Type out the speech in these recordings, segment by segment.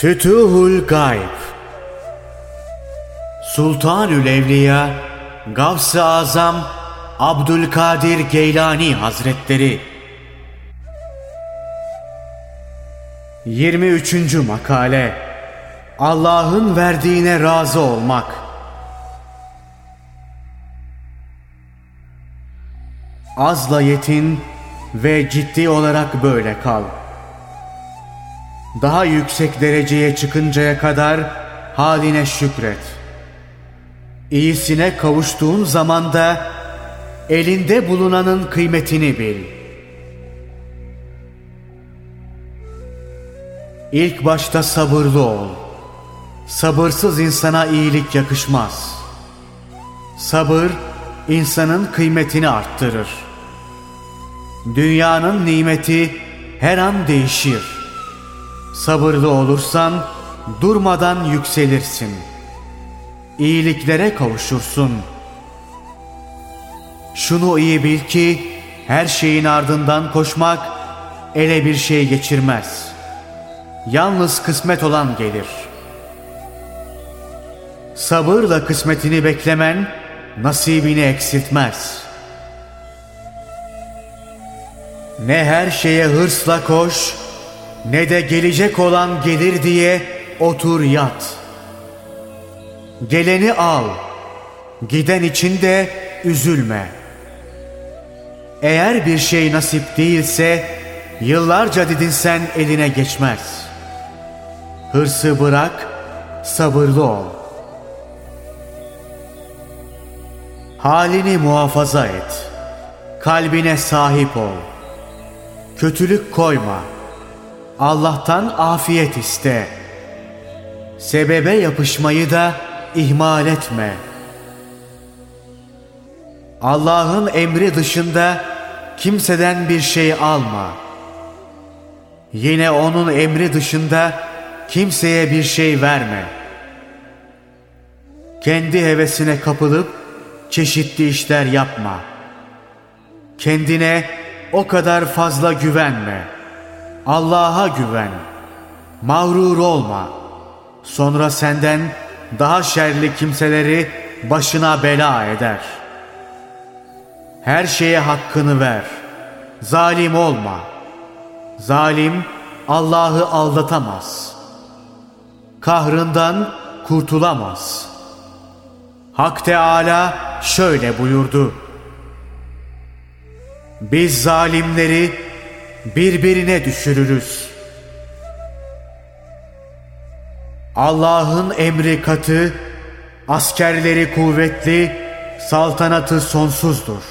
Fütuhul Gayb Sultanül Evliya Gavs-ı Azam Abdülkadir Geylani Hazretleri 23. Makale Allah'ın verdiğine razı olmak Azla yetin ve ciddi olarak böyle kal. Daha yüksek dereceye çıkıncaya kadar haline şükret. İyisine kavuştuğun zaman da elinde bulunanın kıymetini bil. İlk başta sabırlı ol. Sabırsız insana iyilik yakışmaz. Sabır insanın kıymetini arttırır. Dünyanın nimeti her an değişir. Sabırlı olursan durmadan yükselirsin. İyiliklere kavuşursun. Şunu iyi bil ki her şeyin ardından koşmak ele bir şey geçirmez. Yalnız kısmet olan gelir. Sabırla kısmetini beklemen nasibini eksiltmez.'' Ne her şeye hırsla koş, ne de gelecek olan gelir diye otur yat. Geleni al, giden için de üzülme. Eğer bir şey nasip değilse, yıllarca didinsen eline geçmez. Hırsı bırak, sabırlı ol. Halini muhafaza et. Kalbine sahip ol.'' Kötülük koyma. Allah'tan afiyet iste. Sebebe yapışmayı da ihmal etme. Allah'ın emri dışında kimseden bir şey alma. Yine onun emri dışında kimseye bir şey verme. Kendi hevesine kapılıp çeşitli işler yapma. Kendine o kadar fazla güvenme. Allah'a güven. Mağrur olma. Sonra senden daha şerli kimseleri başına bela eder. Her şeye hakkını ver. Zalim olma. Zalim Allah'ı aldatamaz. Kahrından kurtulamaz. Hak Teala şöyle buyurdu. Biz zalimleri birbirine düşürürüz. Allah'ın emri katı, askerleri kuvvetli, saltanatı sonsuzdur.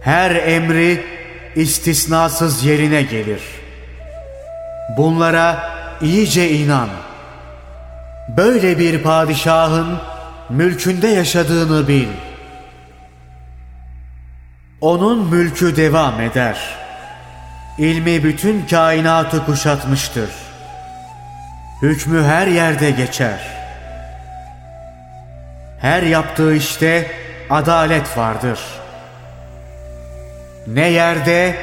Her emri istisnasız yerine gelir. Bunlara iyice inan. Böyle bir padişahın mülkünde yaşadığını bil.'' Onun mülkü devam eder. İlmi bütün kainatı kuşatmıştır. Hükmü her yerde geçer. Her yaptığı işte adalet vardır. Ne yerde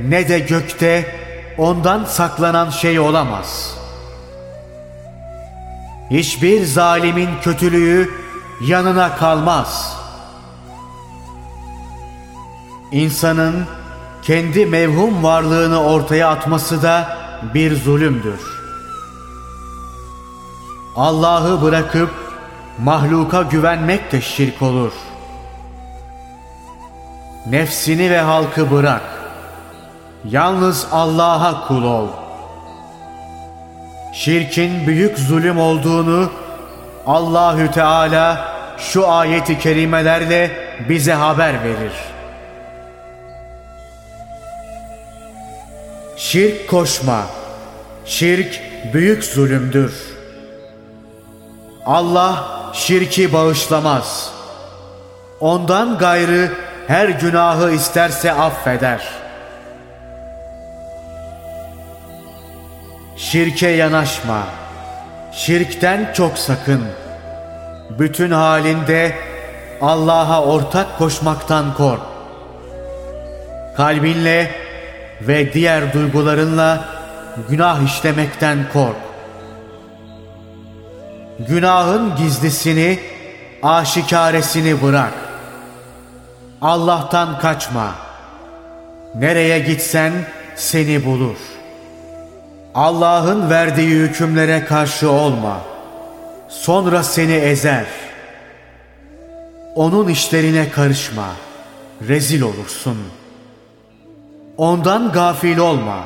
ne de gökte ondan saklanan şey olamaz. Hiçbir zalimin kötülüğü yanına kalmaz.'' İnsanın kendi mevhum varlığını ortaya atması da bir zulümdür. Allah'ı bırakıp mahluka güvenmek de şirk olur. Nefsini ve halkı bırak. Yalnız Allah'a kul ol. Şirkin büyük zulüm olduğunu Allahü Teala şu ayeti kerimelerle bize haber verir. Şirk koşma. Şirk büyük zulümdür. Allah şirki bağışlamaz. Ondan gayrı her günahı isterse affeder. Şirke yanaşma. Şirkten çok sakın. Bütün halinde Allah'a ortak koşmaktan kork. Kalbinle ve diğer duygularınla günah işlemekten kork. Günahın gizlisini, aşikaresini bırak. Allah'tan kaçma. Nereye gitsen seni bulur. Allah'ın verdiği hükümlere karşı olma. Sonra seni ezer. Onun işlerine karışma. Rezil olursun. Ondan gafil olma.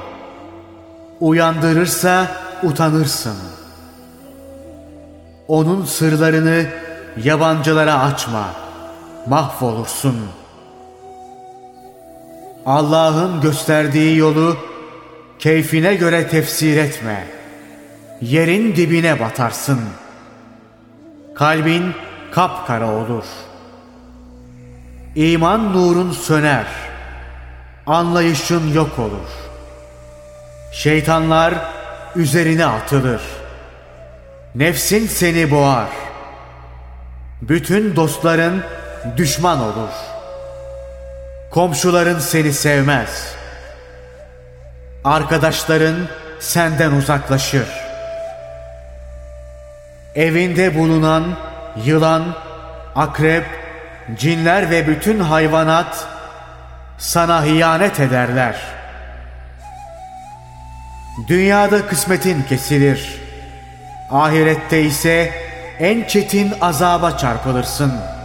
Uyandırırsa utanırsın. Onun sırlarını yabancılara açma. Mahvolursun. Allah'ın gösterdiği yolu keyfine göre tefsir etme. Yerin dibine batarsın. Kalbin kapkara olur. İman nurun söner. Anlayışın yok olur. Şeytanlar üzerine atılır. Nefsin seni boğar. Bütün dostların düşman olur. Komşuların seni sevmez. Arkadaşların senden uzaklaşır. Evinde bulunan yılan, akrep, cinler ve bütün hayvanat sana hiyanet ederler. Dünyada kısmetin kesilir. Ahirette ise en çetin azaba çarpılırsın.''